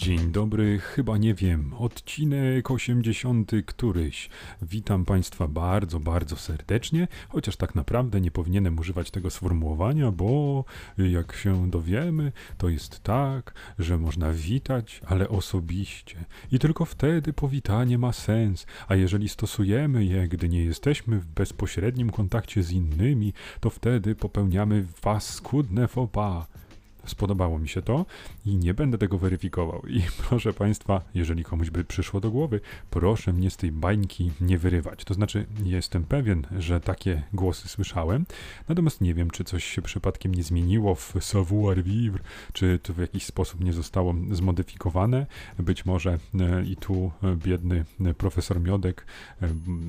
Dzień dobry, chyba nie wiem, odcinek 80 któryś. Witam Państwa bardzo, bardzo serdecznie, chociaż tak naprawdę nie powinienem używać tego sformułowania, bo jak się dowiemy, to jest tak, że można witać, ale osobiście. I tylko wtedy powitanie ma sens, a jeżeli stosujemy je, gdy nie jesteśmy w bezpośrednim kontakcie z innymi, to wtedy popełniamy was skudne faux pas. Spodobało mi się to i nie będę tego weryfikował. I proszę Państwa, jeżeli komuś by przyszło do głowy, proszę mnie z tej bańki nie wyrywać. To znaczy, jestem pewien, że takie głosy słyszałem, natomiast nie wiem, czy coś się przypadkiem nie zmieniło w savoir vivre, czy to w jakiś sposób nie zostało zmodyfikowane. Być może e, i tu e, biedny e, profesor Miodek,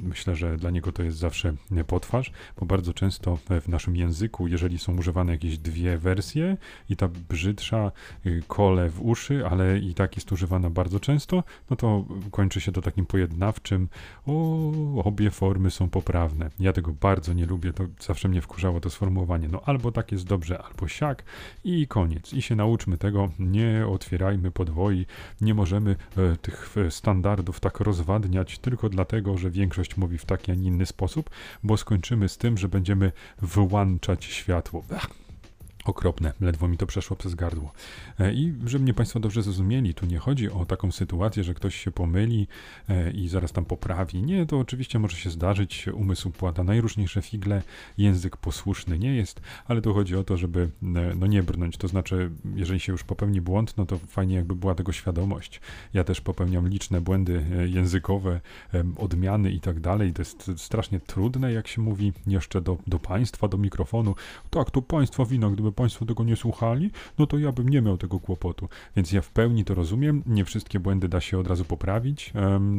myślę, że dla niego to jest zawsze potwarz, bo bardzo często w naszym języku, jeżeli są używane jakieś dwie wersje i ta brzydsza y, kole w uszy, ale i tak jest używana bardzo często, no to kończy się to takim pojednawczym, o, obie formy są poprawne. Ja tego bardzo nie lubię, to zawsze mnie wkurzało to sformułowanie, no albo tak jest dobrze, albo siak i koniec. I się nauczmy tego, nie otwierajmy podwoi, nie możemy e, tych standardów tak rozwadniać tylko dlatego, że większość mówi w taki, a nie inny sposób, bo skończymy z tym, że będziemy wyłączać światło. Ach okropne, ledwo mi to przeszło przez gardło. E, I żeby mnie Państwo dobrze zrozumieli, tu nie chodzi o taką sytuację, że ktoś się pomyli e, i zaraz tam poprawi. Nie, to oczywiście może się zdarzyć, umysł płata najróżniejsze figle, język posłuszny nie jest, ale tu chodzi o to, żeby e, no nie brnąć, to znaczy, jeżeli się już popełni błąd, no to fajnie jakby była tego świadomość. Ja też popełniam liczne błędy językowe, odmiany i tak dalej, to jest strasznie trudne, jak się mówi jeszcze do, do Państwa, do mikrofonu. Tak, to Państwa wina, gdyby Państwo tego nie słuchali, no to ja bym nie miał tego kłopotu. Więc ja w pełni to rozumiem. Nie wszystkie błędy da się od razu poprawić.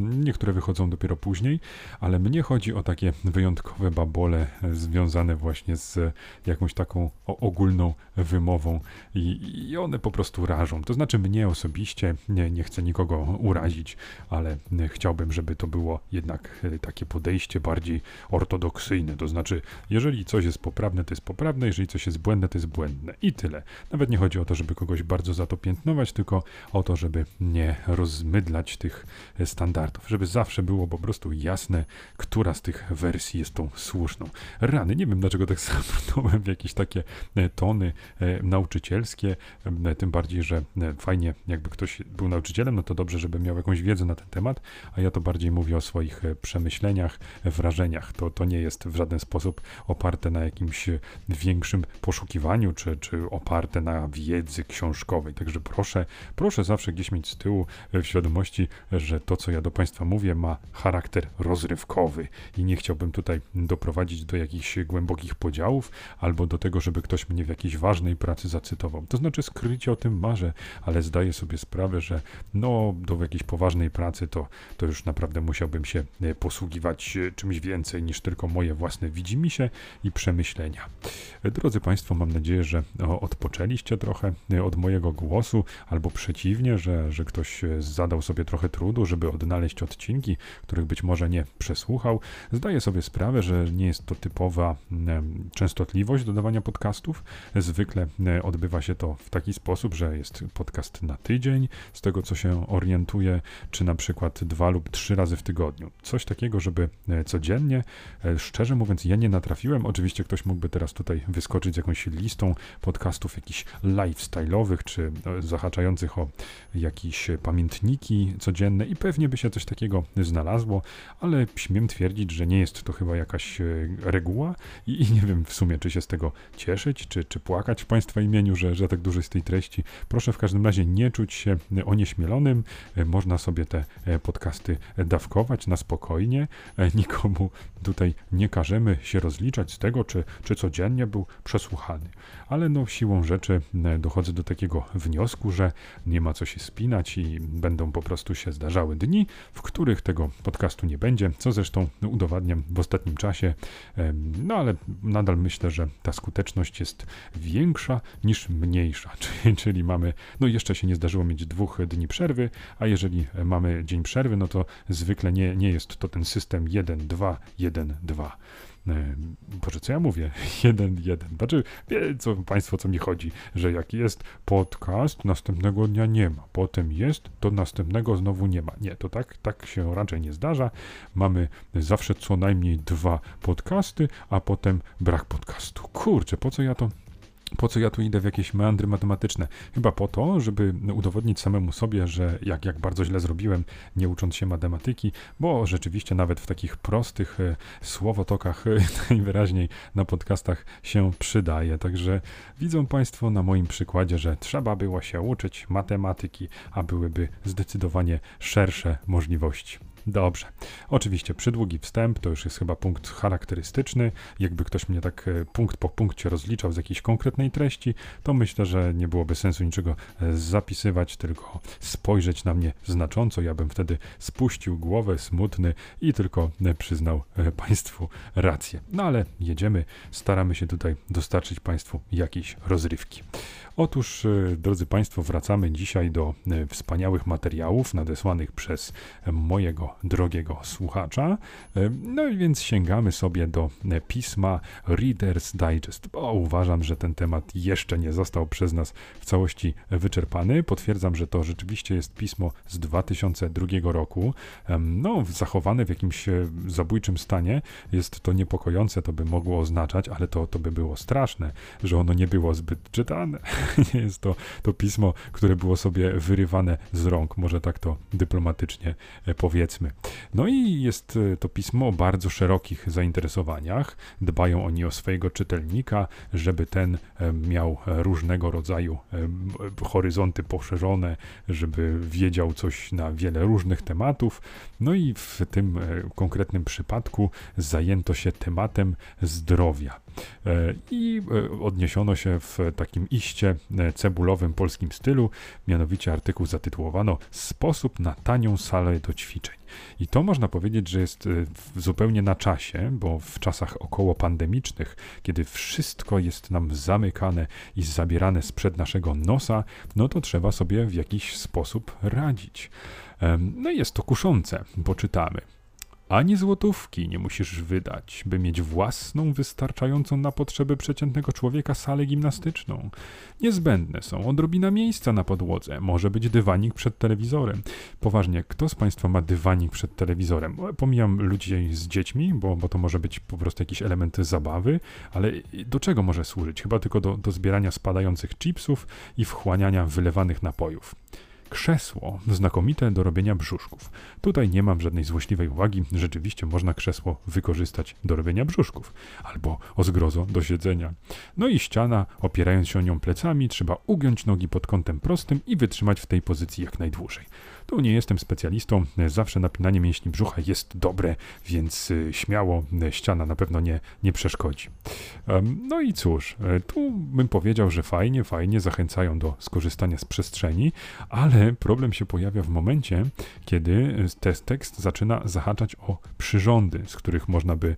niektóre wychodzą dopiero później, ale mnie chodzi o takie wyjątkowe babole e, związane właśnie z jakąś taką ogólną wymową i, i one po prostu rażą. To znaczy mnie osobiście, nie, nie chcę nikogo urazić, ale e, chciałbym, żeby to było jednak e, takie podejście bardziej ortodoksyjne. To znaczy, jeżeli coś jest poprawne, to jest poprawne, jeżeli coś jest błędne, to jest błędne błędne. I tyle. Nawet nie chodzi o to, żeby kogoś bardzo za to piętnować, tylko o to, żeby nie rozmydlać tych standardów, żeby zawsze było po prostu jasne, która z tych wersji jest tą słuszną. Rany, nie wiem dlaczego tak zabrnąłem w jakieś takie e, tony e, nauczycielskie, e, tym bardziej, że fajnie jakby ktoś był nauczycielem, no to dobrze, żeby miał jakąś wiedzę na ten temat, a ja to bardziej mówię o swoich przemyśleniach, wrażeniach. To, to nie jest w żaden sposób oparte na jakimś większym poszukiwaniu czy, czy oparte na wiedzy książkowej. Także proszę, proszę zawsze gdzieś mieć z tyłu e, w świadomości, że to, co ja do Państwa mówię, ma charakter rozrywkowy i nie chciałbym tutaj doprowadzić do jakichś głębokich podziałów albo do tego, żeby ktoś mnie w jakiejś ważnej pracy zacytował. To znaczy, skrycie o tym marzę, ale zdaję sobie sprawę, że no, do jakiejś poważnej pracy to, to już naprawdę musiałbym się e, posługiwać e, czymś więcej niż tylko moje własne widzimisię i przemyślenia. Drodzy Państwo, mam nadzieję, że odpoczęliście trochę e, od mojego głosu, albo przeciwnie, że, że ktoś e, zadał sobie trochę trudu, żeby odnaleźć odcinki, których być może nie przesłuchał. Zdaję sobie sprawę, że nie jest to typowa częstotliwość dodawania podcastów. Zwykle e, odbywa się to w taki sposób, że jest podcast na tydzień, z tego co się orientuję, czy na przykład dwa lub trzy razy w tygodniu. Coś takiego, żeby codziennie. Szczerze mówiąc, ja nie natrafiłem. Oczywiście ktoś mógłby teraz tutaj wyskoczyć z jakąś listą podcastów jakichś lifestyle'owych, czy e, zahaczających o jakieś pamiętniki codzienne i pewnie by się coś takiego znalazło, ale śmiem twierdzić, że nie jest to chyba jakaś e, reguła i, nie wiem w sumie, czy się z tego cieszyć, czy, czy płakać w Państwa imieniu, że, że tak dużo jest tej treści. Proszę w każdym razie nie czuć się onieśmielonym. E, można sobie te podcasty dawkować na spokojnie. Nikomu tutaj nie każemy się rozliczać z tego, czy, czy codziennie był przesłuchany ale no siłą rzeczy e, dochodzę do takiego wniosku, że nie ma co się spinać i będą po prostu się zdarzały dni, w których tego podcastu nie będzie, co zresztą udowadniam w ostatnim czasie, no ale nadal myślę, że ta skuteczność jest większa niż mniejsza, czyli, czyli mamy, no jeszcze się nie zdarzyło mieć dwóch dni przerwy, a jeżeli mamy dzień przerwy, no to zwykle nie, nie jest to ten system 1, 2, 1, 2. E, Boże, co ja mówię? Jeden, jeden. Znaczy, wie co, Państwo, co mi chodzi, że jak jest podcast, następnego dnia nie ma. Potem jest, to następnego znowu nie ma. Nie, to tak, tak się raczej nie zdarza. Mamy zawsze co najmniej dwa podcasty, a potem brak podcastu. Kurczę, po co ja to po co ja tu idę w jakieś meandry matematyczne? Chyba po to, żeby udowodnić samemu sobie, że jak, jak bardzo źle zrobiłem, nie ucząc się matematyki, bo rzeczywiście nawet w takich prostych e, słowotokach e, najwyraźniej na podcastach się przydaje. Także widzą Państwo na moim przykładzie, że trzeba było się uczyć matematyki, a byłyby zdecydowanie szersze możliwości. Dobrze. Oczywiście przydługi wstęp to już jest chyba punkt charakterystyczny. Jakby ktoś mnie tak e, punkt po punkcie rozliczał z jakiejś konkretnej treści, to myślę, że nie byłoby sensu niczego e, zapisywać, tylko spojrzeć na mnie znacząco. Ja bym wtedy spuścił głowę smutny i tylko e, przyznał Państwu rację. No ale jedziemy, staramy się tutaj dostarczyć Państwu jakiejś rozrywki. Otóż, e, drodzy Państwo, wracamy dzisiaj do e, wspaniałych materiałów nadesłanych przez mojego drogiego słuchacza. E, no i więc sięgamy sobie do pisma Reader's Digest, bo uważam, że ten temat jeszcze nie został przez nas w całości wyczerpany. Potwierdzam, że to rzeczywiście jest pismo z 2002 roku. No, zachowane w jakimś zabójczym stanie. Jest to niepokojące, to by mogło oznaczać, ale to, to by było straszne, że ono nie było zbyt czytane. nie jest to, to pismo, które było sobie wyrywane z rąk, może tak to dyplomatycznie e, powiedzmy. No i jest e, to pismo o bardzo szerokich zainteresowaniach. Dbają oni o swojego czytelnika, żeby ten e, miał różnego rodzaju horyzonty poszerzone, żeby wiedział coś na wiele różnych tematów. No i w tym konkretnym przypadku zajęto się tematem zdrowia. E, I e, odniesiono się w takim iście e, cebulowym polskim stylu, mianowicie artykuł zatytułowano Sposób na tanią salę do ćwiczeń. I to można powiedzieć, że jest zupełnie na czasie, bo w czasach około pandemicznych, kiedy wszystko jest nam zamykane i zabierane sprzed naszego nosa, no to trzeba sobie w jakiś sposób radzić. No i jest to kuszące, bo czytamy. Ani złotówki nie musisz wydać, by mieć własną, wystarczającą na potrzeby przeciętnego człowieka salę gimnastyczną. Niezbędne są odrobina miejsca na podłodze, może być dywanik przed telewizorem. Poważnie, kto z Państwa ma dywanik przed telewizorem? Pomijam ludzi z dziećmi, bo, bo to może być po prostu jakiś element zabawy, ale do czego może służyć? Chyba tylko do, do zbierania spadających chipsów i wchłaniania wylewanych napojów. Krzesło znakomite do robienia brzuszków. Tutaj nie mam żadnej złośliwej uwagi, rzeczywiście można krzesło wykorzystać do robienia brzuszków, albo o zgrozo do siedzenia. No i ściana, opierając się o nią plecami, trzeba ugiąć nogi pod kątem prostym i wytrzymać w tej pozycji jak najdłużej. Tu nie jestem specjalistą, zawsze napinanie mięśni brzucha jest dobre, więc y, śmiało y, ściana na pewno nie, nie przeszkodzi. No i cóż, y, tu bym powiedział, że fajnie, fajnie zachęcają do skorzystania z przestrzeni, ale problem się pojawia w momencie, kiedy ten tekst zaczyna zahaczać o przyrządy, z których można by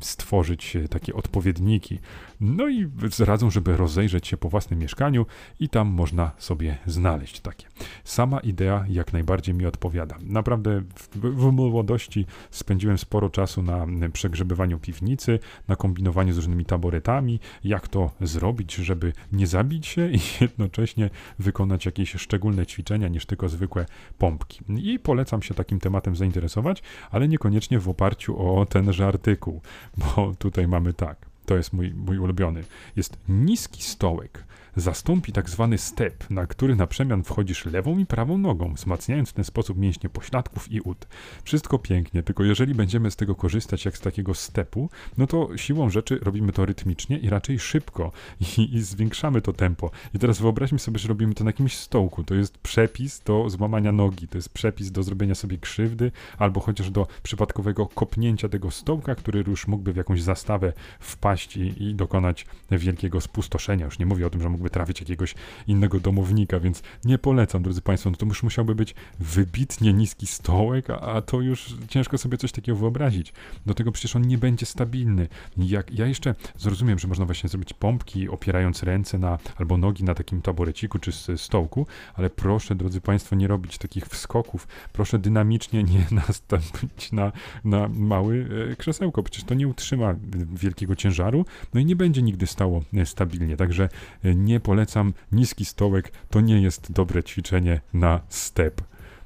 stworzyć takie odpowiedniki. No i radzą, żeby rozejrzeć się po własnym mieszkaniu i tam można sobie znaleźć takie. Sama idea jak najbardziej mi odpowiada. Naprawdę w, w młodości spędziłem sporo czasu na przegrzebywaniu piwnicy, na kombinowaniu z różnymi taboretami, jak to zrobić, żeby nie zabić się i jednocześnie wykonać jakieś szczególne ćwiczenia niż tylko zwykłe pompki. I polecam się takim tematem zainteresować, ale niekoniecznie w oparciu o tenże artykuł, bo tutaj mamy tak. To jest mój, mój ulubiony. Jest niski stołek zastąpi tak zwany step, na który na przemian wchodzisz lewą i prawą nogą, wzmacniając w ten sposób mięśnie pośladków i ud. Wszystko pięknie, tylko jeżeli będziemy z tego korzystać jak z takiego stepu, no to siłą rzeczy robimy to rytmicznie i raczej szybko i, i zwiększamy to tempo. I teraz wyobraźmy sobie, że robimy to na jakimś stołku. To jest przepis do złamania nogi, to jest przepis do zrobienia sobie krzywdy, albo chociaż do przypadkowego kopnięcia tego stołka, który już mógłby w jakąś zastawę wpaść i, i dokonać wielkiego spustoszenia. Już nie mówię o tym, że mógłby musiałby trafić jakiegoś innego domownika, więc nie polecam, drodzy Państwo. No to już musiałby być wybitnie niski stołek, a, a to już ciężko sobie coś takiego wyobrazić. Do tego przecież on nie będzie stabilny. Jak, ja jeszcze zrozumiem, że można właśnie zrobić pompki, opierając ręce na, albo nogi na takim taboreciku czy stołku, ale proszę, drodzy Państwo, nie robić takich wskoków. Proszę dynamicznie nie nastąpić na, na mały e, krzesełko. Przecież to nie utrzyma wielkiego ciężaru, no i nie będzie nigdy stało e, stabilnie. Także e, nie polecam. Niski stołek to nie jest dobre ćwiczenie na step.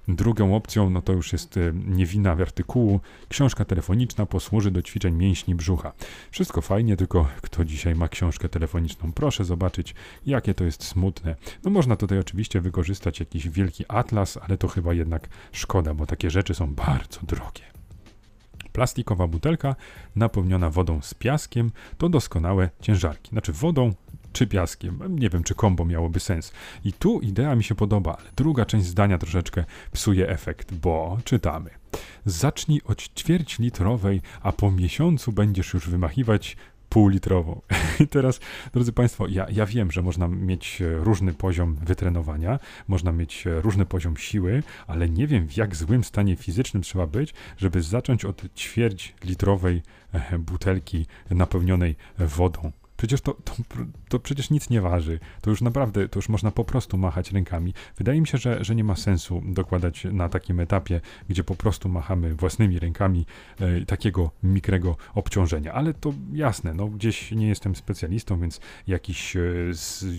Drugą opcją, no to już jest e, niewina w artykułu, książka telefoniczna posłuży do ćwiczeń mięśni brzucha. Wszystko fajnie, tylko kto dzisiaj ma książkę telefoniczną? Proszę zobaczyć, jakie to jest smutne. No można tutaj oczywiście wykorzystać jakiś wielki atlas, ale to chyba jednak szkoda, bo takie rzeczy są bardzo drogie. Plastikowa butelka napełniona wodą z piaskiem to doskonałe ciężarki. Znaczy wodą czy piaskiem. Nie wiem, czy kombo miałoby sens. I tu idea mi się podoba, ale druga część zdania troszeczkę psuje efekt, bo czytamy. Zacznij od ćwierć litrowej, a po miesiącu będziesz już wymachiwać półlitrową. I teraz, drodzy Państwo, ja, ja wiem, że można mieć e, różny poziom wytrenowania, można mieć e, różny poziom siły, ale nie wiem, w jak złym stanie fizycznym trzeba być, żeby zacząć od ćwierć litrowej e, butelki napełnionej wodą. Przecież to, to, to, przecież nic nie waży. To już naprawdę, to już można po prostu machać rękami. Wydaje mi się, że, że nie ma sensu dokładać na takim etapie, gdzie po prostu machamy własnymi rękami e, takiego mikrego obciążenia. Ale to jasne, no gdzieś nie jestem specjalistą, więc jakiś e,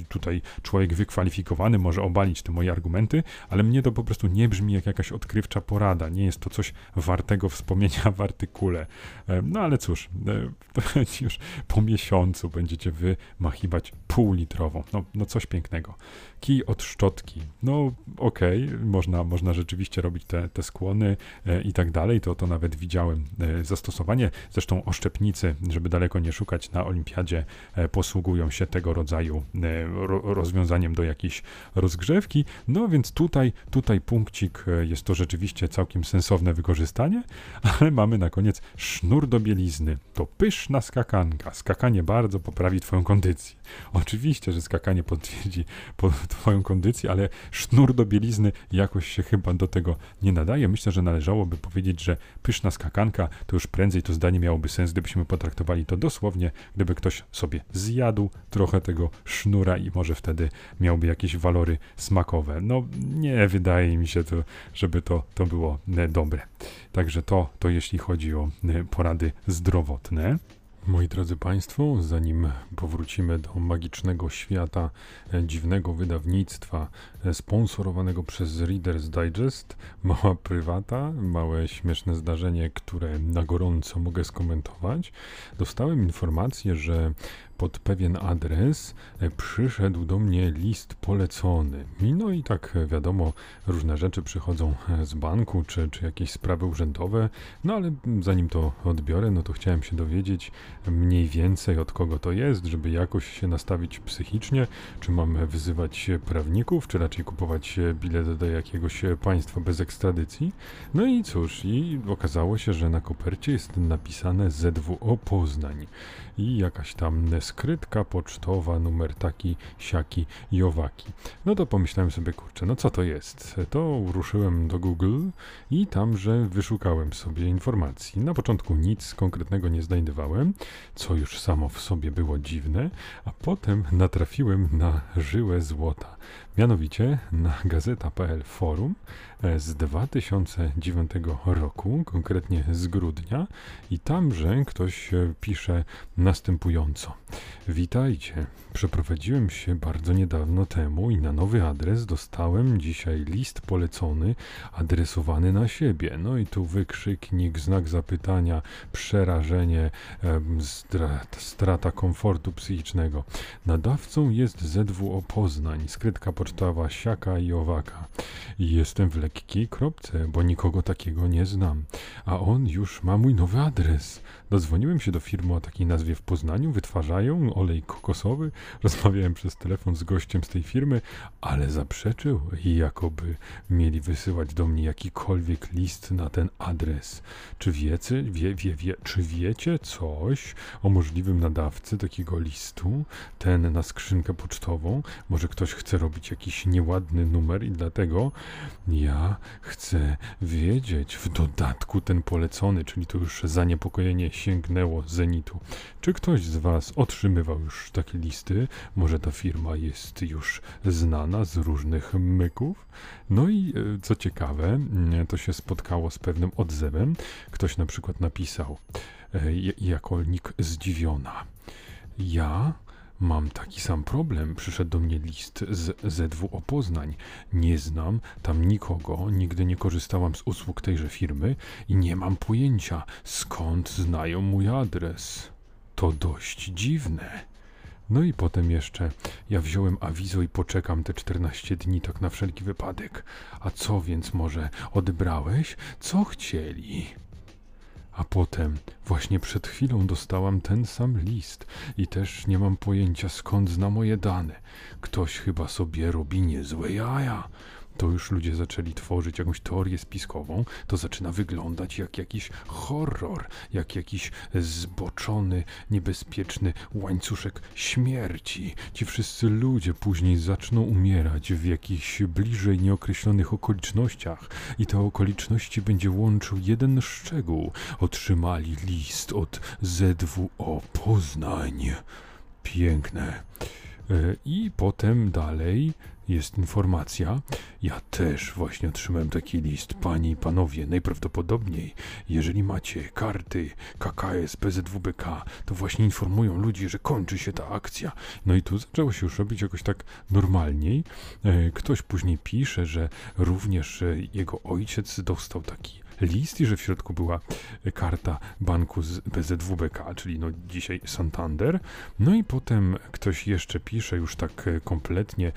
tutaj człowiek wykwalifikowany może obalić te moje argumenty, ale mnie to po prostu nie brzmi jak jakaś odkrywcza porada. Nie jest to coś wartego wspomnienia w artykule. E, no ale cóż, e, już po miesiącu będzie będziecie wymachiwać półlitrową. No, no coś pięknego. Kij od szczotki. No okej, okay, można, można rzeczywiście robić te, te skłony e, i tak dalej. To, to nawet widziałem e, zastosowanie. Zresztą oszczepnicy, żeby daleko nie szukać na olimpiadzie, e, posługują się tego rodzaju e, ro, rozwiązaniem do jakiejś rozgrzewki. No więc tutaj, tutaj punkcik e, jest to rzeczywiście całkiem sensowne wykorzystanie, ale mamy na koniec sznur do bielizny. To pyszna skakanka. Skakanie bardzo poprawi twoją kondycję. Oczywiście, że skakanie potwierdzi po twoją kondycję, ale sznur do bielizny jakoś się chyba do tego nie nadaje. Myślę, że należałoby powiedzieć, że pyszna skakanka to już prędzej to zdanie miałoby sens, gdybyśmy potraktowali to dosłownie, gdyby ktoś sobie zjadł trochę tego sznura i może wtedy miałby jakieś walory smakowe. No nie wydaje mi się to, żeby to, to było e, dobre. Także to, to jeśli chodzi o e, porady zdrowotne. Moi drodzy Państwo, zanim powrócimy do magicznego świata e, dziwnego wydawnictwa e, sponsorowanego przez Reader's Digest, mała prywata, małe śmieszne zdarzenie, które na gorąco mogę skomentować, dostałem informację, że pod pewien adres e, przyszedł do mnie list polecony. No i tak e, wiadomo, różne rzeczy przychodzą e, z banku, czy, czy jakieś sprawy urzędowe, no ale zanim to odbiorę, no to chciałem się dowiedzieć mniej więcej od kogo to jest, żeby jakoś się nastawić psychicznie, czy mam wyzywać prawników, czy raczej kupować bilet do jakiegoś państwa bez ekstradycji. No i cóż, i okazało się, że na kopercie jest napisane ZWO Poznań i jakaś tam skrytka pocztowa, numer taki, siaki i owaki. No to pomyślałem sobie, kurczę, no co to jest? To ruszyłem do Google i tamże wyszukałem sobie informacji. Na początku nic konkretnego nie znajdowałem, co już samo w sobie było dziwne, a potem natrafiłem na żyłę złota. Mianowicie na gazeta.pl forum e, z 2009 roku, konkretnie z grudnia, i tamże ktoś e, pisze następująco. Witajcie. Przeprowadziłem się bardzo niedawno temu i na nowy adres dostałem dzisiaj list polecony adresowany na siebie. No i tu wykrzyknik, znak zapytania, przerażenie, strata, strata komfortu psychicznego. Nadawcą jest ZWO Poznań, skrytka pocztowa siaka i owaka. I jestem w lekkiej kropce, bo nikogo takiego nie znam. A on już ma mój nowy adres. Dodzwoniłem się do firmy o takiej nazwie w Poznaniu, wytwarzają olej kokosowy. Rozmawiałem przez telefon z gościem z tej firmy, ale zaprzeczył i jakoby mieli wysyłać do mnie jakikolwiek list na ten adres. Czy wiecie, wie, wie, wie, czy wiecie coś o możliwym nadawcy takiego listu? Ten na skrzynkę pocztową. Może ktoś chce robić jakiś nieładny numer i dlatego ja chcę wiedzieć. W dodatku ten polecony, czyli to już zaniepokojenie sięgnęło zenitu. Czy ktoś z Was otrzymywał już takie listy? Może ta firma jest już znana z różnych myków? No i e, co ciekawe, to się spotkało z pewnym odzewem. Ktoś na przykład napisał e, jako nick zdziwiona. Ja Mam taki sam problem. Przyszedł do mnie list z ZW Opoznań. Nie znam tam nikogo, nigdy nie korzystałam z usług tejże firmy i nie mam pojęcia, skąd znają mój adres. To dość dziwne. No i potem jeszcze ja wziąłem awizo i poczekam te 14 dni tak na wszelki wypadek. A co więc może odebrałeś? Co chcieli? A potem, właśnie przed chwilą dostałam ten sam list i też nie mam pojęcia skąd zna moje dane. Ktoś chyba sobie robi niezłe jaja to już ludzie zaczęli tworzyć jakąś teorię spiskową, to zaczyna wyglądać jak jakiś horror, jak jakiś zboczony, niebezpieczny łańcuszek śmierci. Ci wszyscy ludzie później zaczną umierać w jakichś bliżej nieokreślonych okolicznościach i te okoliczności będzie łączył jeden szczegół. Otrzymali list od ZWO Poznań. Piękne. E, I potem dalej jest informacja. Ja też właśnie otrzymałem taki list. Panie i panowie, najprawdopodobniej, jeżeli macie karty KKS, PZWBK, to właśnie informują ludzi, że kończy się ta akcja. No i tu zaczęło się już robić jakoś tak normalniej. E, ktoś później pisze, że również e, jego ojciec dostał taki list i że w środku była karta banku z BZWBK, czyli no dzisiaj Santander. No i potem ktoś jeszcze pisze już tak e, kompletnie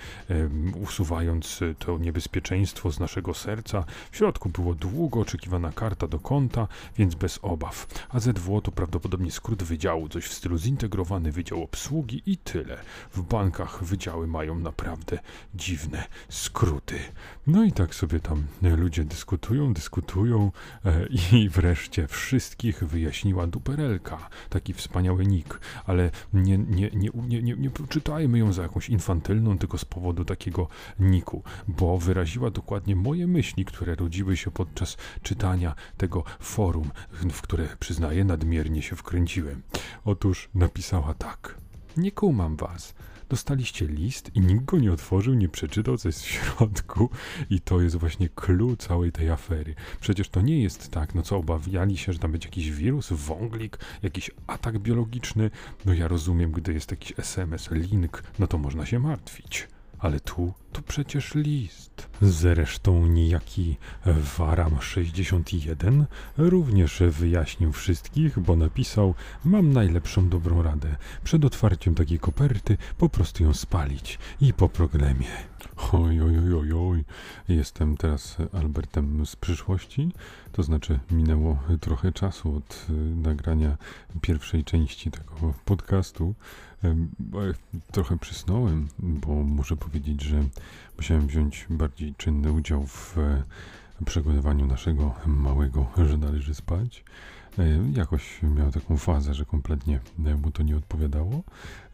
usuwając to niebezpieczeństwo z naszego serca. W środku było długo oczekiwana karta do konta, więc bez obaw. A ZWO to prawdopodobnie skrót wydziału, coś w stylu zintegrowany wydział obsługi i tyle. W bankach wydziały mają naprawdę dziwne skróty. No i tak sobie tam ludzie dyskutują, dyskutują, E, I wreszcie wszystkich wyjaśniła duperelka, taki wspaniały nick, ale nie, nie, nie, nie, nie, nie czytajmy ją za jakąś infantylną, tylko z powodu takiego niku, bo wyraziła dokładnie moje myśli, które rodziły się podczas czytania tego forum, w które, przyznaję, nadmiernie się wkręciłem. Otóż napisała tak. Nie kumam was. Dostaliście list i nikt go nie otworzył, nie przeczytał, co jest w środku i to jest właśnie clue całej tej afery. Przecież to nie jest tak, no co obawiali się, że tam będzie jakiś wirus, wąglik, jakiś atak biologiczny. No ja rozumiem, gdy jest jakiś SMS, link, no to można się martwić. Ale tu, to przecież list. Zresztą niejaki Waram 61 również wyjaśnił wszystkich, bo napisał: Mam najlepszą dobrą radę. Przed otwarciem takiej koperty po prostu ją spalić i po problemie. Oj, oj, oj, oj, oj. Jestem teraz Albertem z przyszłości, to znaczy minęło trochę czasu od y, nagrania pierwszej części tego podcastu. Trochę przysnąłem, bo muszę powiedzieć, że musiałem wziąć bardziej czynny udział w e, przekonywaniu naszego małego, że należy spać. E, jakoś miał taką fazę, że kompletnie mu to nie odpowiadało.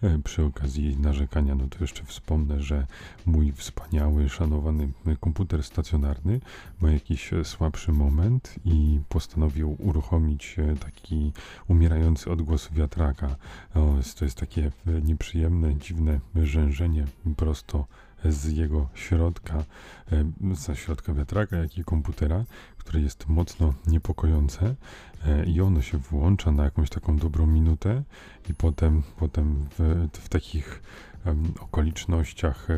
E, przy okazji narzekania, no to jeszcze wspomnę, że mój wspaniały, szanowany komputer stacjonarny ma jakiś słabszy moment i postanowił uruchomić e, taki umierający odgłos wiatraka. To jest takie nieprzyjemne, dziwne rzężenie prosto z jego środka, ze środka wiatraka, jak i komputera, które jest mocno niepokojące e, i ono się włącza na jakąś taką dobrą minutę i potem, potem w, w takich okolicznościach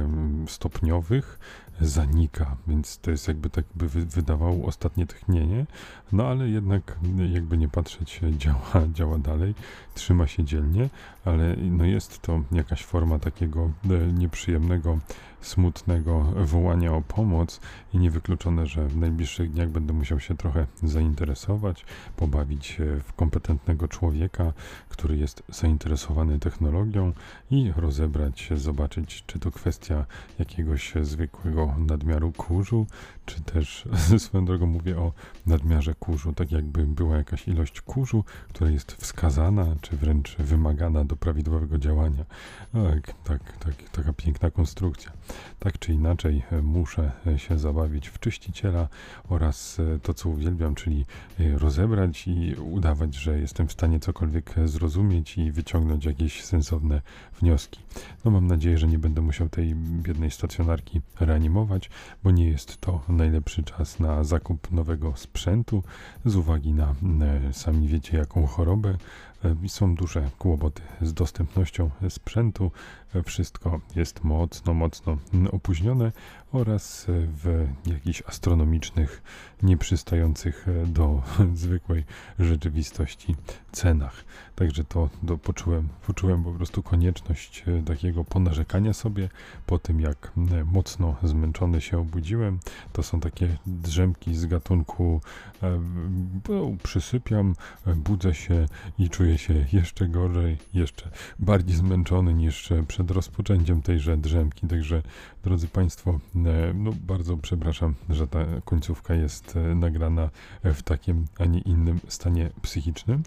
stopniowych zanika, więc to jest jakby tak by wydawało ostatnie tchnienie, no ale jednak jakby nie patrzeć działa, działa dalej, trzyma się dzielnie, ale no jest to jakaś forma takiego e, nieprzyjemnego, smutnego wołania o pomoc i niewykluczone, że w najbliższych dniach będę musiał się trochę zainteresować, pobawić się w kompetentnego człowieka, który jest zainteresowany technologią i rozebrać, zobaczyć, czy to kwestia jakiegoś zwykłego nadmiaru kurzu, czy też swoją drogą mówię o nadmiarze kurzu, tak jakby była jakaś ilość kurzu, która jest wskazana, czy wręcz wymagana do prawidłowego działania. Tak, tak, tak, taka piękna konstrukcja. Tak czy inaczej e, muszę e, się zabawić w czyściciela oraz e, to, co uwielbiam, czyli rozebrać i udawać, że jestem w stanie cokolwiek zrozumieć i wyciągnąć jakieś sensowne wnioski. No mam nadzieję, że nie będę musiał tej biednej stacjonarki reanimować, bo nie jest to najlepszy czas na zakup nowego sprzętu z uwagi na sami wiecie jaką chorobę E, są duże kłopoty z dostępnością sprzętu. E, wszystko jest mocno, mocno opóźnione oraz w jakichś astronomicznych, nieprzystających do zwykłej rzeczywistości cenach. Także to do, poczułem, poczułem po prostu konieczność e, takiego ponarzekania sobie po tym, jak mocno zmęczony się obudziłem. To są takie drzemki z gatunku e, przysypiam, budzę się i czuję się jeszcze gorzej, jeszcze bardziej zmęczony niż przed rozpoczęciem tejże drzemki. Także drodzy Państwo, E, no, bardzo przepraszam, że ta końcówka jest e, nagrana w takim, a nie innym stanie psychicznym.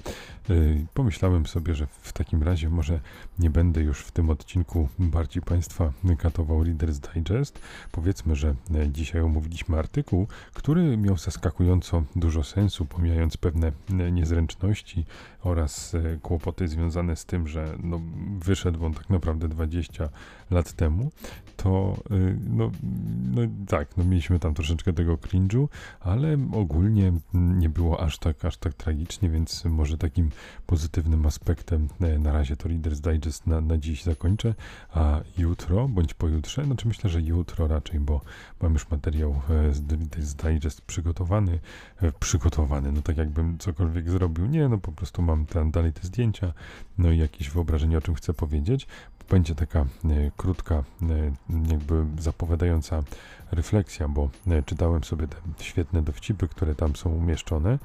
E, pomyślałem sobie, że w takim razie może nie będę już w tym odcinku bardziej Państwa katował Reader's Digest. Powiedzmy, że dzisiaj omówiliśmy artykuł, który miał zaskakująco dużo sensu, pomijając pewne niezręczności oraz kłopoty związane z tym, że no, wyszedł on tak naprawdę 20 lat temu, to no, no tak, no mieliśmy tam troszeczkę tego cringe'u, ale ogólnie nie było aż tak, aż tak tragicznie, więc może takim pozytywnym aspektem e, na razie to Reader's Digest na, na dziś zakończę, a jutro, bądź pojutrze, znaczy myślę, że jutro raczej, bo mam już materiał e, z Reader's Digest przygotowany, e, przygotowany, no tak jakbym cokolwiek zrobił, nie, no po prostu mam tam dalej te zdjęcia, no i jakieś wyobrażenie, o czym chcę powiedzieć, będzie taka krótka, jakby zapowiadająca refleksja, bo e, czytałem sobie te świetne dowcipy, które tam są umieszczone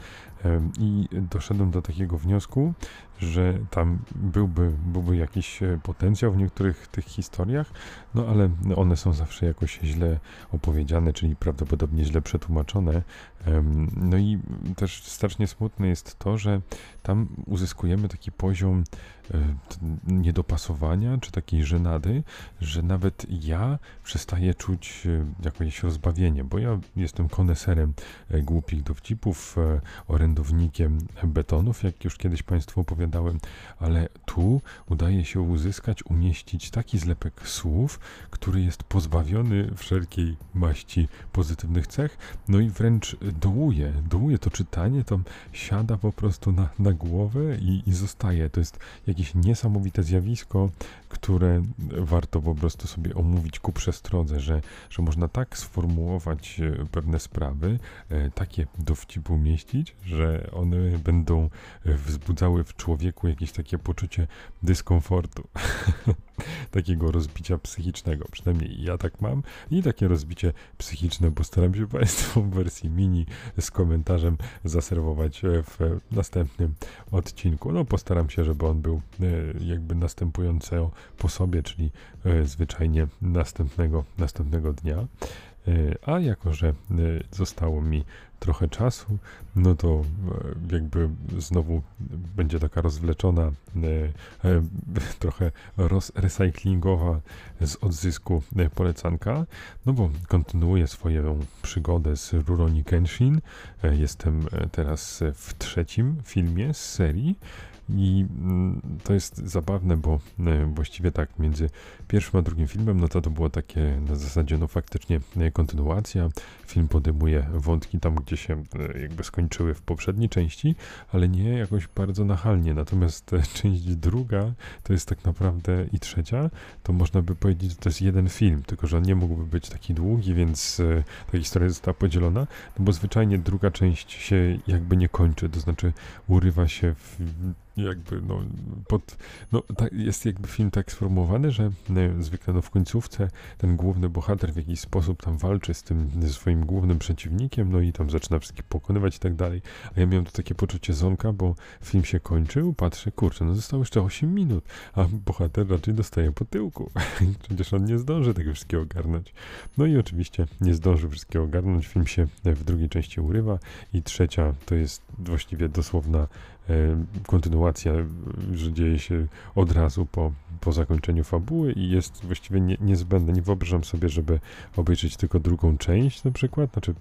i doszedłem do takiego wniosku, że tam byłby, byłby jakiś e, potencjał w niektórych tych historiach, no ale one są zawsze jakoś źle opowiedziane, czyli prawdopodobnie źle przetłumaczone. No i też strasznie smutne jest to, że tam uzyskujemy taki poziom e, niedopasowania, czy takiej żenady, że nawet ja przestaję czuć jakieś rozbawienie, bo ja jestem koneserem e, głupich dowcipów, orędownikiem betonów, jak już kiedyś Państwu opowiadałem, ale tu udaje się uzyskać, umieścić taki zlepek słów, który jest pozbawiony wszelkiej maści pozytywnych cech, no i wręcz dołuje, dołuje to czytanie, to siada po prostu na, na głowę i, i zostaje. To jest jakieś niesamowite zjawisko, które warto po prostu sobie omówić ku przestrodze, że, że można tak sformułować e, pewne sprawy, e, takie dowcipy umieścić, że one będą e, wzbudzały w człowieku wieku jakieś takie poczucie dyskomfortu, takiego rozbicia psychicznego. Przynajmniej ja tak mam i takie rozbicie psychiczne postaram się Państwu w wersji mini z komentarzem zaserwować w następnym odcinku. No postaram się, żeby on był jakby następująco po sobie, czyli zwyczajnie następnego, następnego dnia. A jako, że zostało mi trochę czasu, no to e, jakby znowu będzie taka rozwleczona, e, e, trochę recyklingowa z odzysku polecanka, no bo kontynuuję swoją przygodę z Rurouni Kenshin. Jestem teraz w trzecim filmie z serii. I mm, to jest zabawne, bo e, właściwie tak, między pierwszym a drugim filmem, no to to było takie na zasadzie, no faktycznie e, kontynuacja. Film podejmuje wątki tam, gdzie się e, jakby skończyły w poprzedniej części, ale nie jakoś bardzo nachalnie. Natomiast część druga, to jest tak naprawdę i trzecia, to można by powiedzieć, że to jest jeden film, tylko że on nie mógłby być taki długi, więc ta historia została podzielona, no bo zwyczajnie druga część się jakby nie kończy, to znaczy urywa się w jakby no, pod, no tak, jest jakby film tak sformułowany, że no, zwykle no, w końcówce ten główny bohater w jakiś sposób tam walczy z tym swoim głównym przeciwnikiem, no i tam zaczyna wszystkich pokonywać i tak dalej. A ja miałem to takie poczucie zonka, bo film się kończył, patrzę, kurczę, no zostało jeszcze 8 minut, a bohater raczej dostaje po tyłku. Przecież on nie zdąży tego wszystkiego ogarnąć. No i oczywiście nie zdąży wszystkiego ogarnąć, film się w drugiej części urywa i trzecia to jest właściwie dosłowna kontynuacja, że dzieje się od razu po, po zakończeniu fabuły i jest właściwie nie, niezbędne. Nie wyobrażam sobie, żeby obejrzeć tylko drugą część na przykład, znaczy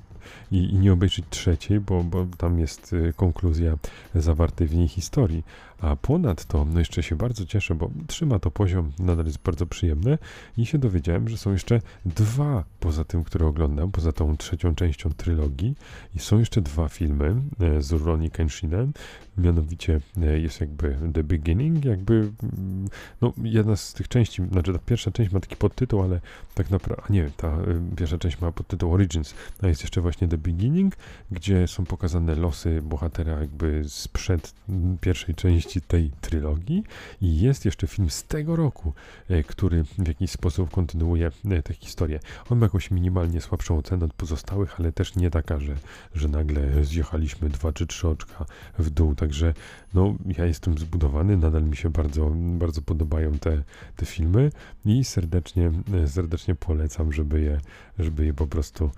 i, i nie obejrzeć trzeciej, bo, bo tam jest y, konkluzja zawartej w niej historii. A ponadto, no jeszcze się bardzo cieszę, bo trzyma to poziom, nadal jest bardzo przyjemne i się dowiedziałem, że są jeszcze dwa poza tym, które oglądam, poza tą trzecią częścią trylogii i są jeszcze dwa filmy e, z Ronnie Kenshinem, mianowicie e, jest jakby The Beginning, jakby mm, no jedna z tych części, znaczy ta pierwsza część ma taki podtytuł, ale tak naprawdę, a nie, ta e, pierwsza część ma podtytuł Origins, a jest jeszcze właśnie The Beginning, gdzie są pokazane losy bohatera jakby sprzed pierwszej części tej trylogii i jest jeszcze film z tego roku, e, który w jakiś sposób kontynuuje e, tę historię. On ma jakąś minimalnie słabszą ocenę od pozostałych, ale też nie taka, że, że nagle zjechaliśmy dwa czy trzy oczka w dół, także no ja jestem zbudowany, nadal mi się bardzo, bardzo podobają te, te filmy i serdecznie, e, serdecznie polecam, żeby je, żeby je po prostu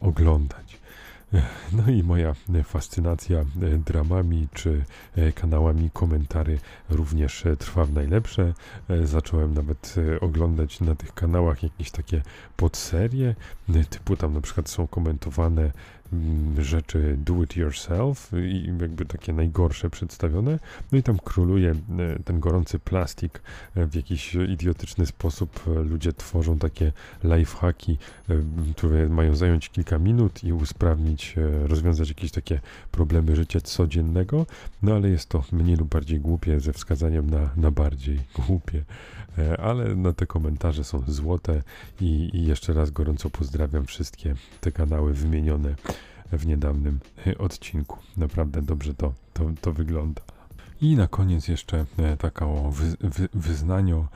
oglądać. No i moja fascynacja e, dramami czy e, kanałami komentary również e, trwa w najlepsze. Zacząłem nawet oglądać na tych kanałach jakieś takie podserie, typu tam na przykład są komentowane rzeczy do it yourself i jakby takie najgorsze przedstawione. No i tam króluje e, ten gorący plastik e, w jakiś idiotyczny sposób. E, ludzie tworzą takie lifehacki, które mają zająć kilka minut i usprawnić, rozwiązać jakieś takie problemy życia codziennego, no ale jest to mniej lub bardziej głupie ze wskazaniem na, na bardziej głupie. Ale no, te komentarze są złote i, i jeszcze raz gorąco pozdrawiam wszystkie te kanały wymienione w niedawnym e, odcinku. Naprawdę dobrze to, to, to wygląda. I na koniec jeszcze e, taka o wy, wy, wyznaniu,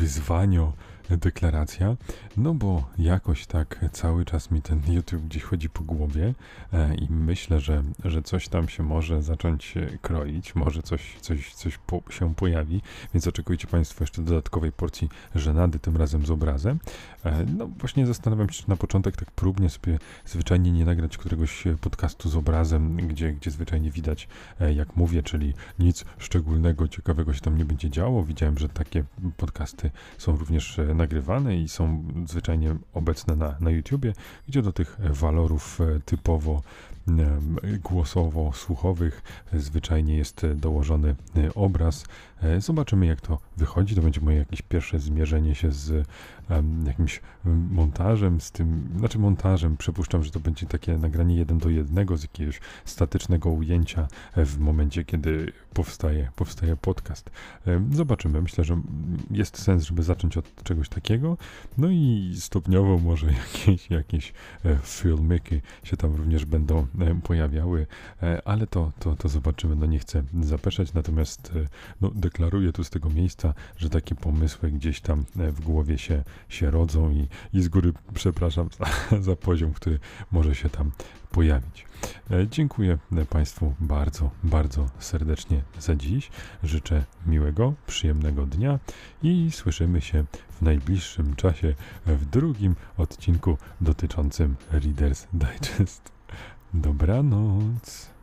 wyzwaniu deklaracja, no bo jakoś tak cały czas mi ten YouTube gdzieś chodzi po głowie e, i myślę, że, że coś tam się może zacząć kroić, może coś, coś, coś po, się pojawi, więc oczekujcie Państwo jeszcze dodatkowej porcji żenady, tym razem z obrazem. E, no właśnie zastanawiam się, czy na początek tak próbnie sobie zwyczajnie nie nagrać któregoś podcastu z obrazem, gdzie, gdzie zwyczajnie widać e, jak mówię, czyli nic szczególnego, ciekawego się tam nie będzie działo. Widziałem, że takie podcasty są również e, nagrywane i są zwyczajnie obecne na, na YouTubie, gdzie do tych walorów typowo głosowo-słuchowych zwyczajnie jest dołożony obraz. Zobaczymy jak to wychodzi. To będzie moje jakieś pierwsze zmierzenie się z jakimś montażem, z tym, znaczy montażem, przypuszczam, że to będzie takie nagranie jeden do jednego z jakiegoś statycznego ujęcia w momencie, kiedy powstaje, powstaje podcast. Zobaczymy. Myślę, że jest sens, żeby zacząć od czegoś takiego. No i stopniowo może jakieś, jakieś e, filmiki się tam również będą pojawiały, e, ale to, to, to zobaczymy. No nie chcę zapeszać, natomiast e, no, deklaruję tu z tego miejsca, że takie pomysły gdzieś tam w głowie się się rodzą i, i z góry przepraszam za, za poziom, który może się tam pojawić. E, dziękuję Państwu bardzo, bardzo serdecznie za dziś. Życzę miłego, przyjemnego dnia i słyszymy się w najbliższym czasie w drugim odcinku dotyczącym Reader's Digest. Dobranoc.